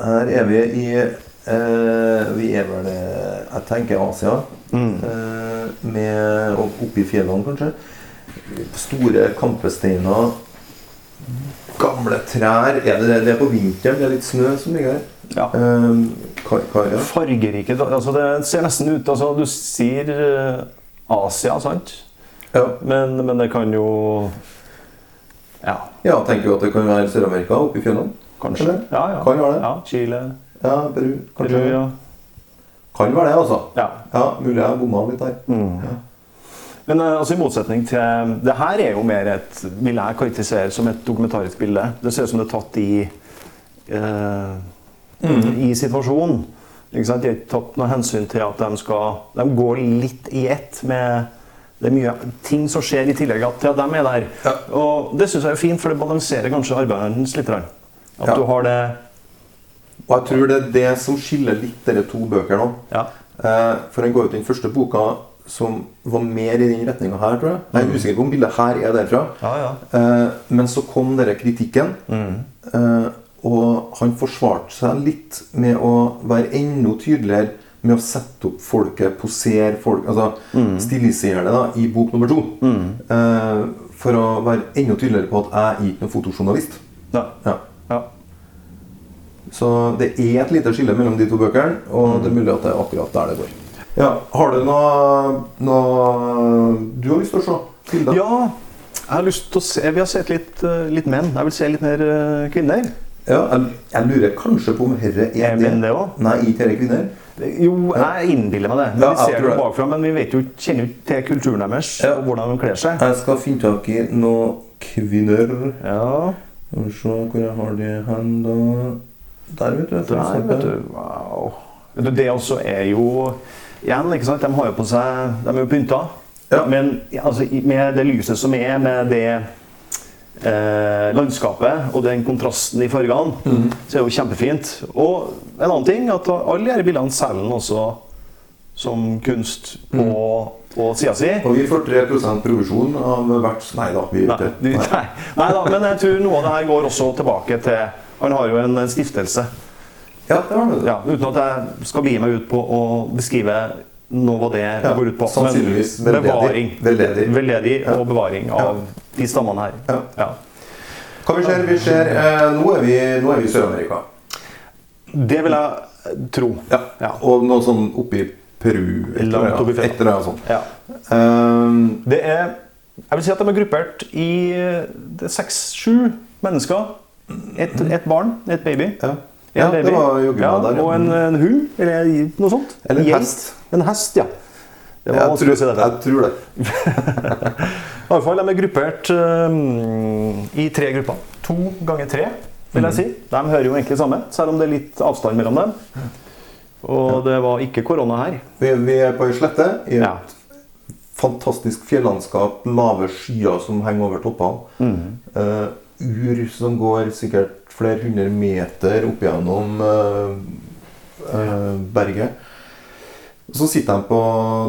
Her er vi i eh, Vi er vel eh, Jeg tenker Asia. Mm. Eh, med Oppe i fjellene, kanskje. Store kampesteiner. Gamle trær. Er det, det er på vinteren. Det er litt snø som ligger her. Ja. Eh, hva, hva er det? Fargerike altså Det ser nesten ut altså Du sier eh, Asia, sant? Ja. Men, men det kan jo Ja, ja, tenker jo at det kan være Sør-Amerika oppe i fjellene. kanskje. Ja, ja. Kan være det. Ja, Chile, Ja, Peru. Kanskje. Peru, ja. Kan være det, altså. ja. Ja, Mulig jeg bomma litt der. Mm. Men eh, altså, i motsetning til Det her er jo mer et vil jeg karakterisere som et dokumentarisk bilde. Det ser ut som det er tatt i eh, i situasjonen. Ikke sant? De har ikke tatt noe hensyn til at de skal De går litt i ett med det er mye ting som skjer i tillegg til at de er der. Ja. Og det syns jeg er fint, for det balanserer kanskje arbeidet hans litt. At Ja. du har det Og jeg tror det er det som skiller litt dere to bøker nå. Ja. Eh, for han går ut den første boka som var mer i den retninga her, tror jeg. Jeg er usikker på om bildet her er derfra. Ja, ja. Eh, men så kom denne kritikken. Eh, og han forsvarte seg litt med å være enda tydeligere med å sette opp folket, posere folk, altså stilisere det da, i bok nummer to. Eh, for å være enda tydeligere på at jeg er ikke noen fotojournalist. Ja. Så det er et lite skille mellom de to bøkene, og det er mulig at det er akkurat der det går. Ja, Har du noe, noe du har lyst til å se? Hilda? ja. Jeg har lyst til å se Vi har sett litt, eh, litt menn. Jeg vil se litt mer eh, kvinner. Ja, jeg, jeg lurer kanskje på om herre er menn det også? Nei, ikke herre kvinner. Jo, jeg innbiller meg det. Men Ja, vi ser det det. bakfra, men vi vet jo, kjenner jo til kulturen deres Ja. og hvordan de kler seg. Jeg skal finne tak i noen kvinner. Ja, Skal vi se hvor jeg har de hen, da. Der, vet du. der, vet du. Wow. Vet du, Det også er jo Igjen, ikke sant? De har jo på seg De er jo pynta. Ja. Men altså, med det lyset som er, med det eh, landskapet og den kontrasten i fargene, mm. så er det jo kjempefint. Og en annen ting at alle disse bildene selger også som kunst på, på sida si. Og vi får 3% provisjon av hvert Nei da, vi Nei, nei. nei da, men jeg tror noe av det her går også tilbake til Han har jo en, stiftelse. Ja, det var det. Ja, uten at jeg skal begi meg ut på å beskrive noe av det Ja, går ut på. sannsynligvis Men bevaring. Veldedig. Veldedig Ja. og bevaring av de stammene her. Ja. Ja. Hva vi ser? Vi ser eh, Nå er vi, nå er vi i Sør-Amerika. Det vil jeg tro. Ja. Ja. Og noe sånn oppi Peru. et eller annet. sånt. Ja. Um, Det er Jeg vil si at de er gruppert i er seks-sju mennesker. Et, et barn, et baby. ja. En ja, baby. var jo ja, der. ja. Og en, en hund, eller noe sånt. Eller en hest. En hest, ja. Det var Jeg tror, å si det. jeg tror det. I alle fall, De er gruppert um, i tre grupper. To ganger tre, vil jeg si. De hører jo egentlig samme, selv om det er litt avstand mellom dem. Og det var ikke korona her. Vi, vi er på ei slette i et Ja. fantastisk fjellandskap. Lave skyer som henger over toppene. Mm. Eh, ur som går sikkert flere hundre meter opp gjennom eh, eh, berget. Så sitter de på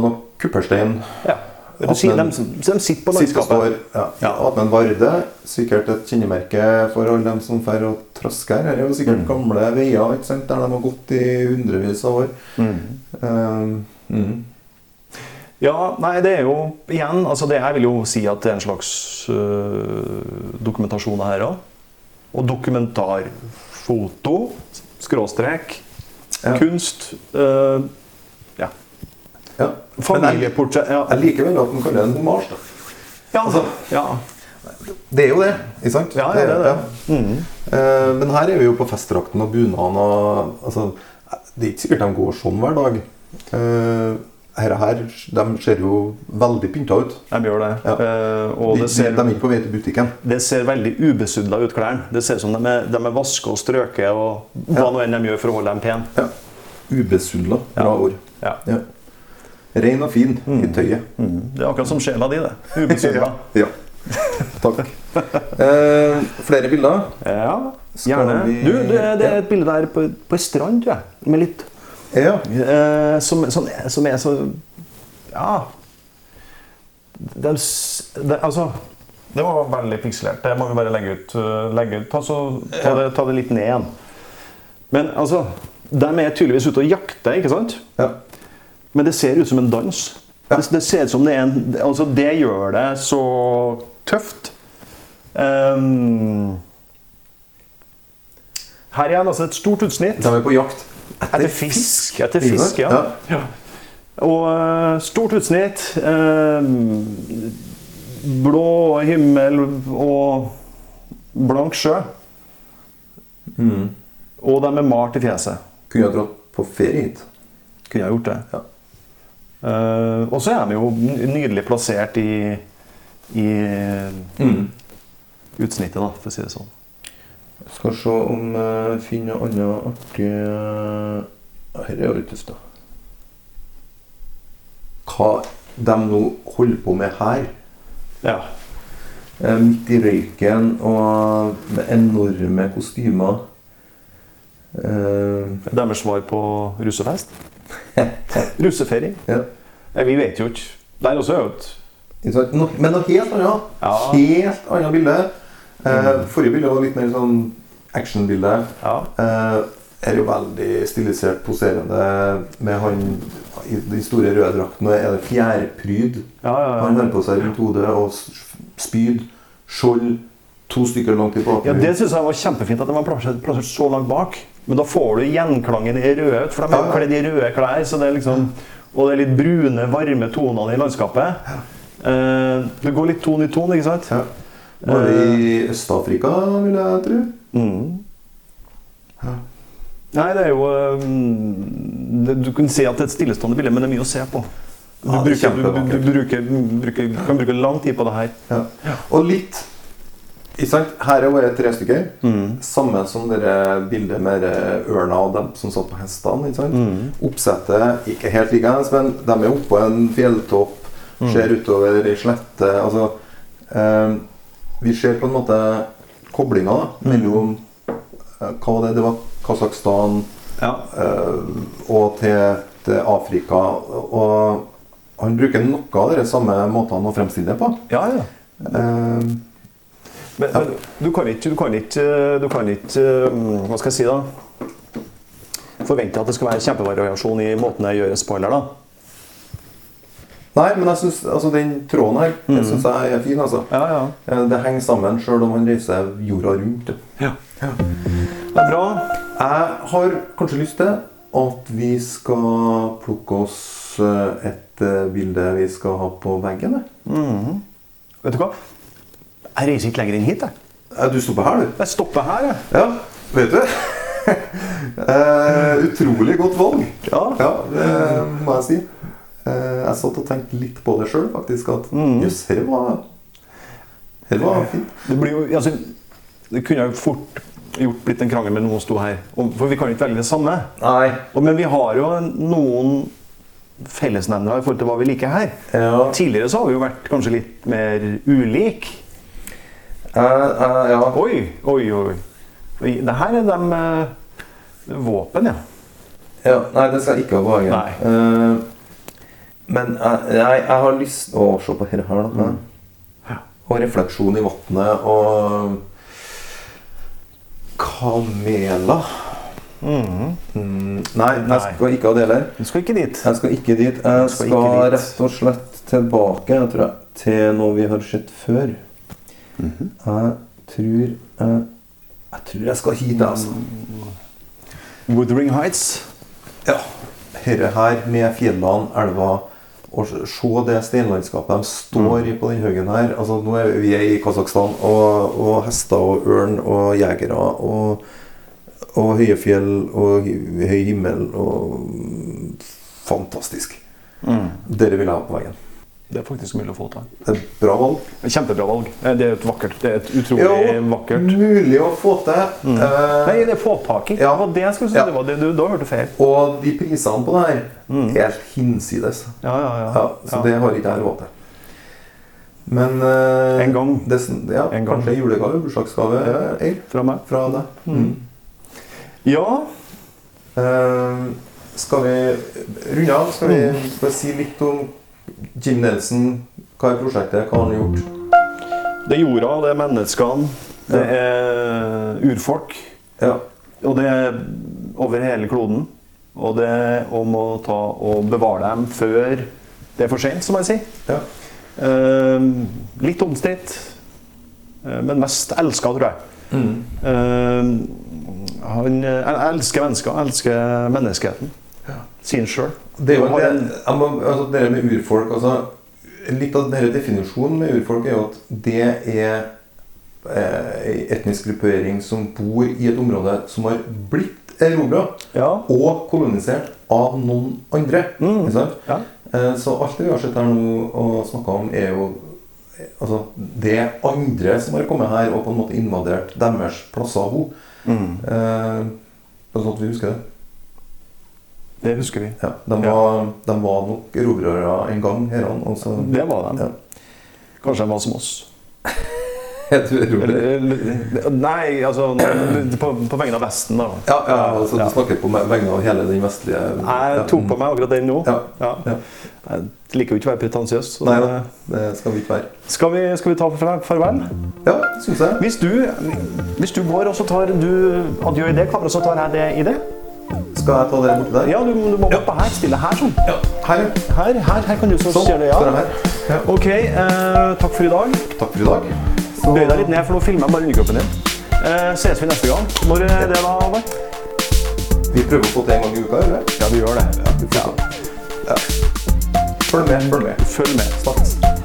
noe kupperstein. Ja. Du sier, de, de sitter på landskapet. ja, Ja. attmed varde. Sikkert et kjennemerke for alle dem som drar og trasker her. Er jo sikkert Mm. gamle veier der de har gått i hundrevis av år. Mm. Eh, mm. Ja, nei, det er jo igjen altså det, Jeg vil jo si at det er en slags øh, dokumentasjon her òg. Og dokumentarfoto, skråstrek, Ja. kunst øh, Ja. Ja. Familieportrett ja. jeg liker vel at man kaller det en homasj. da. ja. altså- ja. Det er jo det, ikke sant? Ja, det er det. Mm. Uh, men her er vi jo på festdrakten og bunaden og altså, Det er ikke sikkert de går sånn hver dag. Uh, her, her, de ser jo veldig pynta ut. De gjør det. Ja. Eh, og De, det ser, de er ikke på vei til butikken. det ser veldig ubesudla ut, klærne. Det ser ut som de er, de er vaska og strøket og hva Ja. nå enn de gjør for å holde dem pene. Ja. Ubesudla. Bra ord. Ja. Ja. Ren og fin i tøyet. Mm. Det er akkurat som sjela di, det. Ubesudla. Ja. Takk. Eh, flere bilder? Ja, gjerne. vi- Du, det, det er et bilde der på, på ei strand, tror jeg. Med litt Ja. eh, som, som, som er så Ja. Det, det, altså Det var veldig pikselert. Det må vi bare legge ut. eh, Legge ut. Ta, så, ta, det, ta det litt ned igjen. Men altså De er tydeligvis ute og jakter, ikke sant? ja. Men det ser ut som en dans. Ja. Det, det ser ut som det er en Altså, det gjør det så tøft. Um, her igjen, altså et stort utsnitt. De er på jakt Etter fisk. Etter fisk, ja. ja. Og eh, stort utsnitt. ehm, blå himmel og blank sjø. Mm. Og de er malt i fjeset. Kunne jeg dratt på ferie hit. Kunne jeg gjort det. Ja. Eh, og så er de jo nydelig plassert i, i utsnittet, da, for å si det sånn. Skal se om jeg finner noe annet artig Her er jo litt tøft, da. Hva de nå holder på med her, Ja. eh, midt i røyken og med enorme kostymer eh, Deres svar på russefest? Russefeiring? ja. Vi vet jo ikke. Der også er jo et men noe helt annet. Ja. Helt annet bilde. Mm. forrige bilde var litt mer sånn actionbilde. Ja. Eh, er jo veldig stilisert poserende med han i de store røde draktene. Er det fjærpryd Ja, ja, han har på seg rundt hodet? Og spyd, skjold, to stykker langt i ja det syns jeg var kjempefint at de var plassert, plassert så langt bak. Men da får du gjenklangen i røde, for de er ja. kledd i røde klær. Så det er liksom, og det er litt brune, varme tonene i landskapet. Eh, det går litt ton i ton, ikke sant? Ja. Var det i Øst-Afrika, vil jeg tro. Mm. Ja. Nei, det er jo um, det, Du kan si at det er et stillestående bilde, men det er mye å se på. Du, Ja, er bruker, du, du, du bruker, bruker, kan bruke lang tid på det her. Ja. Og litt sant? Her er våre tre stykker. Mm. Samme som dere bildet med ørna og dem som satt på hestene. Mm. Oppsettet ikke helt likeens, men de er oppå en fjelltopp, Mm. ser utover ei slette. Altså um, Vi ser på en måte koblinga Mm. mellom eh, Hva var det? Det var Kasakhstan Ja. eh, og til, til Afrika. Og han bruker noe av de samme måtene å fremstille det på. ja, ja. Eh, Men, men du kan ikke, du kan ikke, du kan ikke um, Hva skal jeg si, da? Forvente at det skal være kjempevariasjon i måten jeg gjør spoiler, da? Nei, men jeg synes, altså, den tråden her det synes jeg er fin. altså. Ja, ja. Eh, Det henger sammen sjøl om han reiser jorda rundt. Ja. ja. Det er bra. Jeg har kanskje lyst til at vi skal plukke oss eh, et eh, bilde vi skal ha på veggen. Mm. Vet du hva? Jeg reiser ikke lenger inn hit, jeg. Du stopper her, du. Jeg stopper her, jeg. Ja, vet du. eh, utrolig godt valg. Ja. Ja, det må jeg si. Eh, jeg satt og tenkte litt på det sjøl, faktisk. At jøss, mm. dette var, var fint. Det, blir jo, altså, det kunne jo fort gjort blitt en krangel med noen som sto her. For vi kan jo ikke velge det samme. Nei. Men vi har jo noen fellesnevnere i forhold til hva vi liker her. Ja. Tidligere så har vi jo vært kanskje litt mer ulike. Uh, uh, ja. Oi, oi, oi. Oi, Det her er de uh, våpen, ja. Ja, nei, det skal ikke. Nei. Eh, men jeg, jeg, jeg har lyst Å, se på dette her, da. Mm. Ja. Og refleksjon i vannet og Kameler. Mm, nei, jeg skal ikke ha det heller. Du skal ikke dit. Jeg skal ikke dit. Jeg skal skal, rett og slett tilbake jeg tror jeg, til noe vi har sett før. Mhm. Jeg tror jeg, jeg tror jeg skal hit, altså. Wuthering Heights. Ja. Dette her med fjellene, elva og se det steinlandskapet de står i på den haugen her. Altså, nå er vi i Kasakhstan, og, og hester og ørn og jegere og, og høye fjell og høy himmel og Fantastisk. Dere vil jeg ha på veien. Det er faktisk mulig å få til. Det er et bra valg. Kjempebra valg. Eh, Det er et vakkert, det er et utrolig Jo, vakkert mulig å få til. Eh, Nei, det er få tak i. Ja. Det var det jeg skulle si. Ja. Det var det, du, da hørte feil. og de prisene på det her er helt hinsides. Ja, ja, ja. Ja, så det har ikke jeg råd til. Men eh, En gang. Det, ja, En gang. Kanskje julegave, bursdagsgave, eh, Eir, Fra meg. fra deg. Mm. Ja. Eh, skal vi runde av? Skal vi Mm. bare si litt om Jim Nelson? Hva er prosjektet? Hva har han gjort? Det er jorda, det er menneskene, det er urfolk. Ja. Og det er over hele kloden. Og det er om å ta og bevare dem før det er for sent, som jeg sier. ja. Eh, litt omstridt, eh, men mest elska, tror jeg. Mm. Eh, han jeg elsker mennesker, jeg elsker menneskeheten. Han sjøl. Det er jo det, må, altså, det med urfolk altså, Litt av denne definisjonen med urfolk er jo at det er eh, etnisk gruppering som bor i et område som har blitt erobra Ja. og kolonisert av noen andre. Mm. Ja. Eh, Så alt det vi har sett her nå og snakka om, er jo altså, det andre som har kommet her og på en måte invadert deres plasser å bo. Mm. Eh, sånn at vi husker det. Det husker vi. Ja, de, var, de var nok erobrere en gang, herrene. Og Det var de. Ja. Kanskje de var som oss. Nei, altså på, på vegne av Vesten, da. Ja, ja, altså Ja. du snakker på vegne av hele den vestlige Jeg tok på meg akkurat den nå. Ja. Ja. Ja. Jeg liker jo ikke å være pretensiøs. så Nei det- da, det skal vi ikke være. Skal vi, skal vi ta far- farvel? Ja, syns jeg. Hvis du, hvis du går og så tar du adjø i det kameraet, så tar jeg det i det? Skal jeg ta det borti der? Ja, du, du må hoppe her. Stille her, sånn. Ja. Her. Her, her, her kan du så Sånn. ser det, ja. Ja. Ok, eh, takk for i dag. Takk for i dag. Så, Bøy deg litt ned, for nå filmer jeg bare underkroppen din. Eh, ses vi neste gang. Når er det da, Håvard? vi prøver å få til en gang i uka, eller? Ja, vi gjør det. Ja, vi. Ja. Følg med, følg med. Følg med. Snakkes.